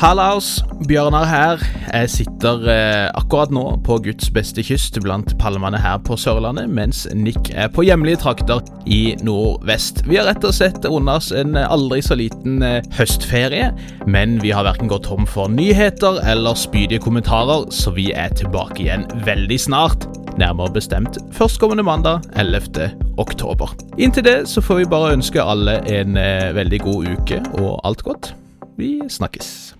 Hallaus, Bjørnar her. Jeg sitter eh, akkurat nå på Guds beste kyst blant palmene her på Sørlandet, mens Nick er på hjemlige trakter i nordvest. Vi har rett og slett unna oss en aldri så liten eh, høstferie, men vi har verken gått tom for nyheter eller spydige kommentarer, så vi er tilbake igjen veldig snart. Nærmere bestemt førstkommende mandag 11. oktober. Inntil det så får vi bare ønske alle en eh, veldig god uke og alt godt. Vi snakkes.